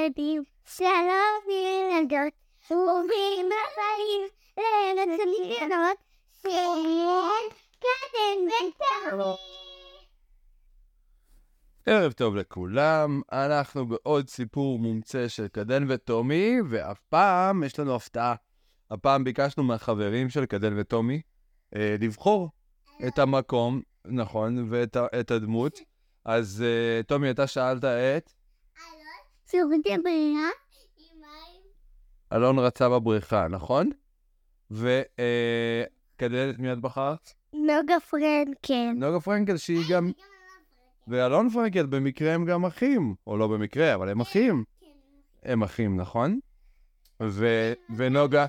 ילדים, שלום ילדות, ברוכים הבאים לארץ הניסיונות של קדם ותמי. ערב טוב לכולם, אנחנו בעוד סיפור מומצא של קדן וטומי, והפעם יש לנו הפתעה. הפעם ביקשנו מהחברים של קדן וטומי אה, לבחור את המקום, נכון, ואת הדמות. אז אה, טומי, אתה שאלת את, שירותי ברירה עם מים. אלון רצה בבריכה, נכון? וקדן, את מי את בחרת? נוגה פרנקל. נוגה פרנקל, שהיא גם... ואלון פרנקל, במקרה הם גם אחים. או לא במקרה, אבל הם אחים. הם אחים, נכון? ו... ונוגה,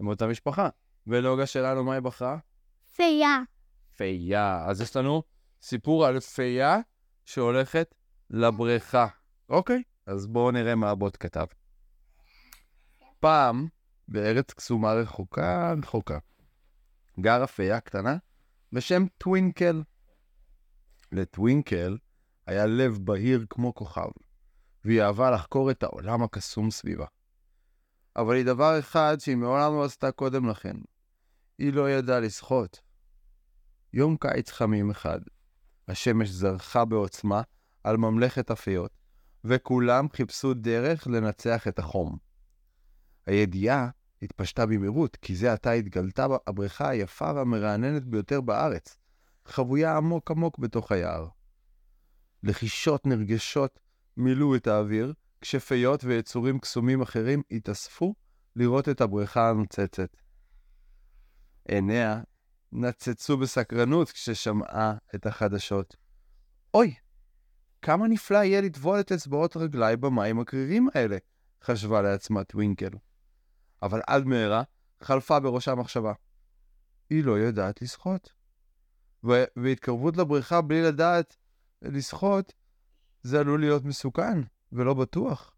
הם אותה משפחה. ונוגה שלנו, מה היא בחרה? פייה. פייה. אז יש לנו סיפור על פייה שהולכת לבריכה. אוקיי, אז בואו נראה מה הבוט כתב. פעם, בארץ קסומה רחוקה רחוקה, גרה פייה קטנה בשם טווינקל. לטווינקל היה לב בהיר כמו כוכב, והיא אהבה לחקור את העולם הקסום סביבה. אבל היא דבר אחד שהיא מעולם לא עשתה קודם לכן. היא לא ידעה לשחות. יום קיץ חמים אחד, השמש זרחה בעוצמה על ממלכת הפיות, וכולם חיפשו דרך לנצח את החום. הידיעה התפשטה במהירות, כי זה עתה התגלתה הבריכה היפה והמרעננת ביותר בארץ, חבויה עמוק עמוק בתוך היער. לחישות נרגשות מילאו את האוויר, כשפיות ויצורים קסומים אחרים התאספו לראות את הבריכה הנוצצת. עיניה נצצו בסקרנות כששמעה את החדשות. אוי, כמה נפלא יהיה לטבול את אצבעות רגליי במים הקרירים האלה, חשבה לעצמה טווינקל. אבל עד מהרה חלפה בראשה מחשבה. היא לא יודעת לשחות. והתקרבות לבריכה בלי לדעת לשחות, זה עלול להיות מסוכן ולא בטוח.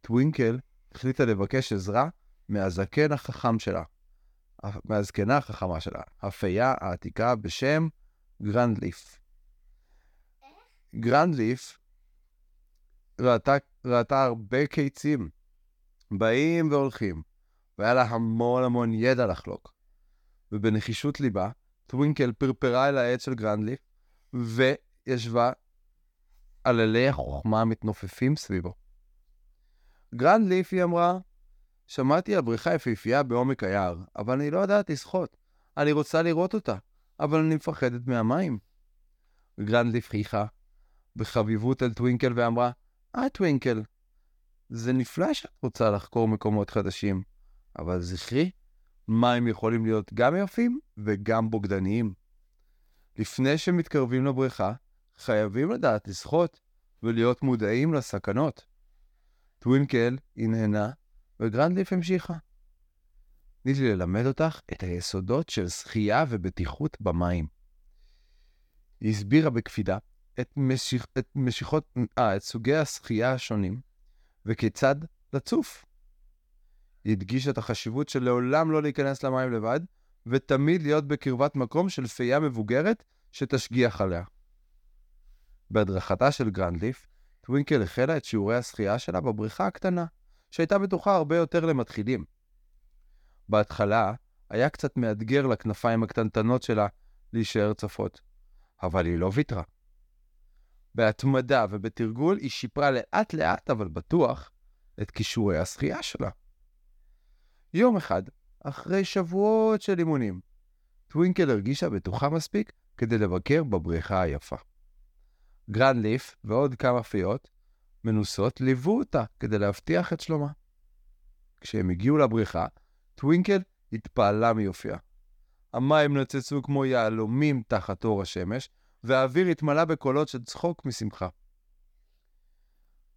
טווינקל החליטה לבקש עזרה מהזקן החכם שלה, מהזקנה החכמה שלה, הפייה העתיקה בשם גרנדליף. גרנדליף ראתה, ראתה הרבה קיצים, באים והולכים, והיה לה המון המון ידע לחלוק. ובנחישות ליבה, טווינקל פרפרה אל העץ של גרנדליף, וישבה על עלי החוכמה המתנופפים סביבו. גרנדליף, היא אמרה, שמעתי על בריכה יפהפייה בעומק היער, אבל אני לא יודעת לשחות. אני רוצה לראות אותה, אבל אני מפחדת מהמים. גרנדליף חייכה בחביבות אל טווינקל ואמרה, אה, טווינקל, זה נפלא שאת רוצה לחקור מקומות חדשים, אבל זכרי, מים יכולים להיות גם יפים וגם בוגדניים. לפני שמתקרבים לבריכה, חייבים לדעת לשחות ולהיות מודעים לסכנות. טווינקל הנהנה, וגרנדליף המשיכה. תני לי ללמד אותך את היסודות של שחייה ובטיחות במים. היא הסבירה בקפידה את, משיכ... את משיכות, אה, את סוגי השחייה השונים, וכיצד לצוף. היא הדגישה את החשיבות של לעולם לא להיכנס למים לבד, ותמיד להיות בקרבת מקום של פייה מבוגרת שתשגיח עליה. בהדרכתה של גרנדליף, טווינקל החלה את שיעורי השחייה שלה בבריכה הקטנה, שהייתה בטוחה הרבה יותר למתחילים. בהתחלה היה קצת מאתגר לכנפיים הקטנטנות שלה להישאר צפות, אבל היא לא ויתרה. בהתמדה ובתרגול היא שיפרה לאט לאט אבל בטוח את כישורי השחייה שלה. יום אחד, אחרי שבועות של אימונים, טווינקל הרגישה בטוחה מספיק כדי לבקר בבריכה היפה. גרנליף ועוד כמה פיות מנוסות ליוו אותה כדי להבטיח את שלומה. כשהם הגיעו לבריכה, טווינקל התפעלה מיופייה. המים נצצו כמו יהלומים תחת אור השמש, והאוויר התמלא בקולות של צחוק משמחה.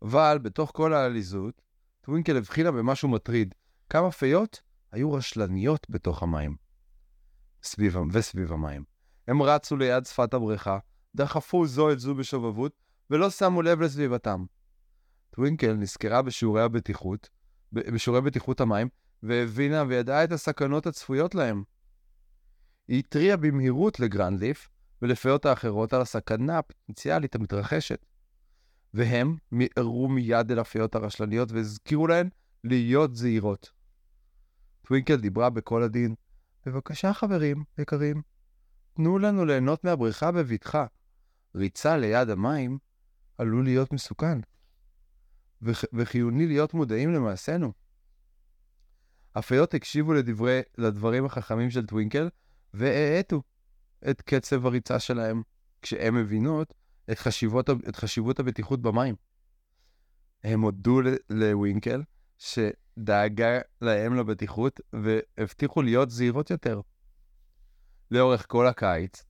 אבל בתוך כל העליזות, טווינקל הבחינה במשהו מטריד. כמה פיות היו רשלניות בתוך המים. סביב, וסביב המים. הם רצו ליד שפת הבריכה, דחפו זו את זו בשובבות, ולא שמו לב לסביבתם. טווינקל נזכרה בשיעורי הבטיחות, בשיעורי בטיחות המים, והבינה וידעה את הסכנות הצפויות להם. היא התריעה במהירות לגרנדליף ולפיות האחרות על הסכנה הפוטנציאלית המתרחשת. והם מיהרו מיד אל הפיות הרשלניות והזכירו להן להיות זהירות. טווינקל דיברה בקול עדין, בבקשה חברים יקרים, תנו לנו ליהנות מהבריכה בבטחה. ריצה ליד המים עלול להיות מסוכן, וכ- וחיוני להיות מודעים למעשינו. הפיות הקשיבו לדברי, לדברים החכמים של טווינקל, והאטו את קצב הריצה שלהם, כשהן מבינות את חשיבות, את חשיבות הבטיחות במים. הם הודו לווינקל שדאגה להם לבטיחות, והבטיחו להיות זהירות יותר. לאורך כל הקיץ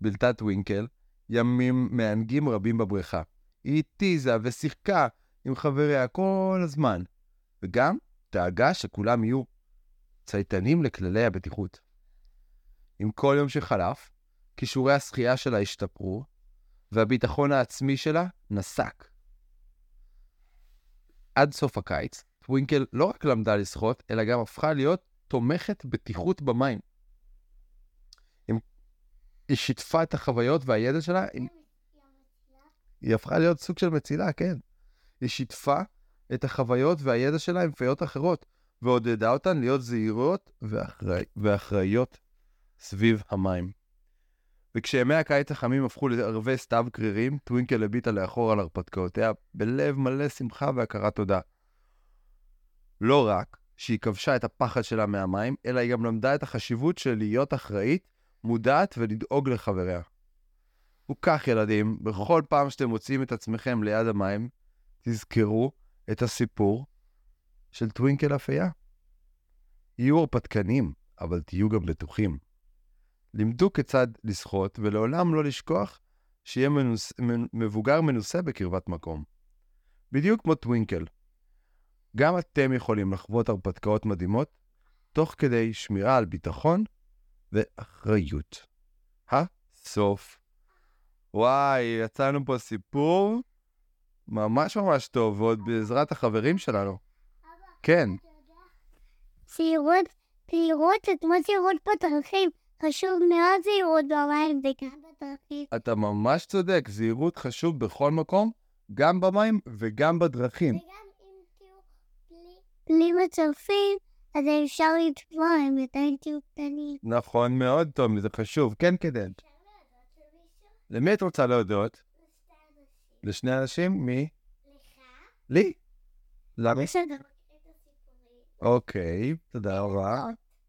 בילתה טווינקל ימים מענגים רבים בבריכה. היא התיזה ושיחקה עם חבריה כל הזמן, וגם דאגה שכולם יהיו צייתנים לכללי הבטיחות. עם כל יום שחלף, כישורי השחייה שלה השתפרו, והביטחון העצמי שלה נסק. עד סוף הקיץ, טווינקל לא רק למדה לשחות, אלא גם הפכה להיות תומכת בטיחות במים. היא שיתפה את החוויות והידע שלה, היא הפכה להיות סוג של מצילה, כן. היא שיתפה את החוויות והידע שלה עם פיות אחרות, ועודדה אותן להיות זהירות ואחראי, ואחראיות סביב המים. וכשימי הקיץ החמים הפכו לערבי סתיו קרירים, טווינקל הביטה לאחור על הרפתקאותיה בלב מלא שמחה והכרת תודה. לא רק שהיא כבשה את הפחד שלה מהמים, אלא היא גם למדה את החשיבות של להיות אחראית, מודעת ולדאוג לחבריה. וכך, ילדים, בכל פעם שאתם מוצאים את עצמכם ליד המים, תזכרו את הסיפור של טווינקל אפייה. יהיו הרפתקנים, אבל תהיו גם בטוחים. לימדו כיצד לשחות, ולעולם לא לשכוח שיהיה מנוס... מנ- מבוגר מנוסה בקרבת מקום. בדיוק כמו טווינקל. גם אתם יכולים לחוות הרפתקאות מדהימות, תוך כדי שמירה על ביטחון ואחריות. הסוף. וואי, יצאנו פה סיפור ממש ממש טוב, ועוד בעזרת החברים שלנו. כן, זהירות, זהירות זה כמו זהירות בדרכים. חשוב מאוד זהירות במים וגם בדרכים. אתה ממש צודק, זהירות חשוב בכל מקום, גם במים וגם בדרכים. וגם אם תהיו בלי- בלי מצרפים, אז אפשר לטבוע, הם עדיין תהיו קטנים. נכון מאוד, תומי, זה חשוב. כן, קדן. למי את רוצה להודות? לשני אנשים? מי? לי. למה? אוקיי, תודה רבה.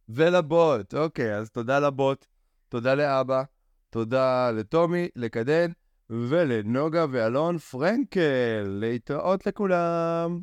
ולבוט, אוקיי, אז תודה לבוט, תודה לאבא, תודה לטומי, לקדן ולנוגה ואלון פרנקל. להתראות לכולם.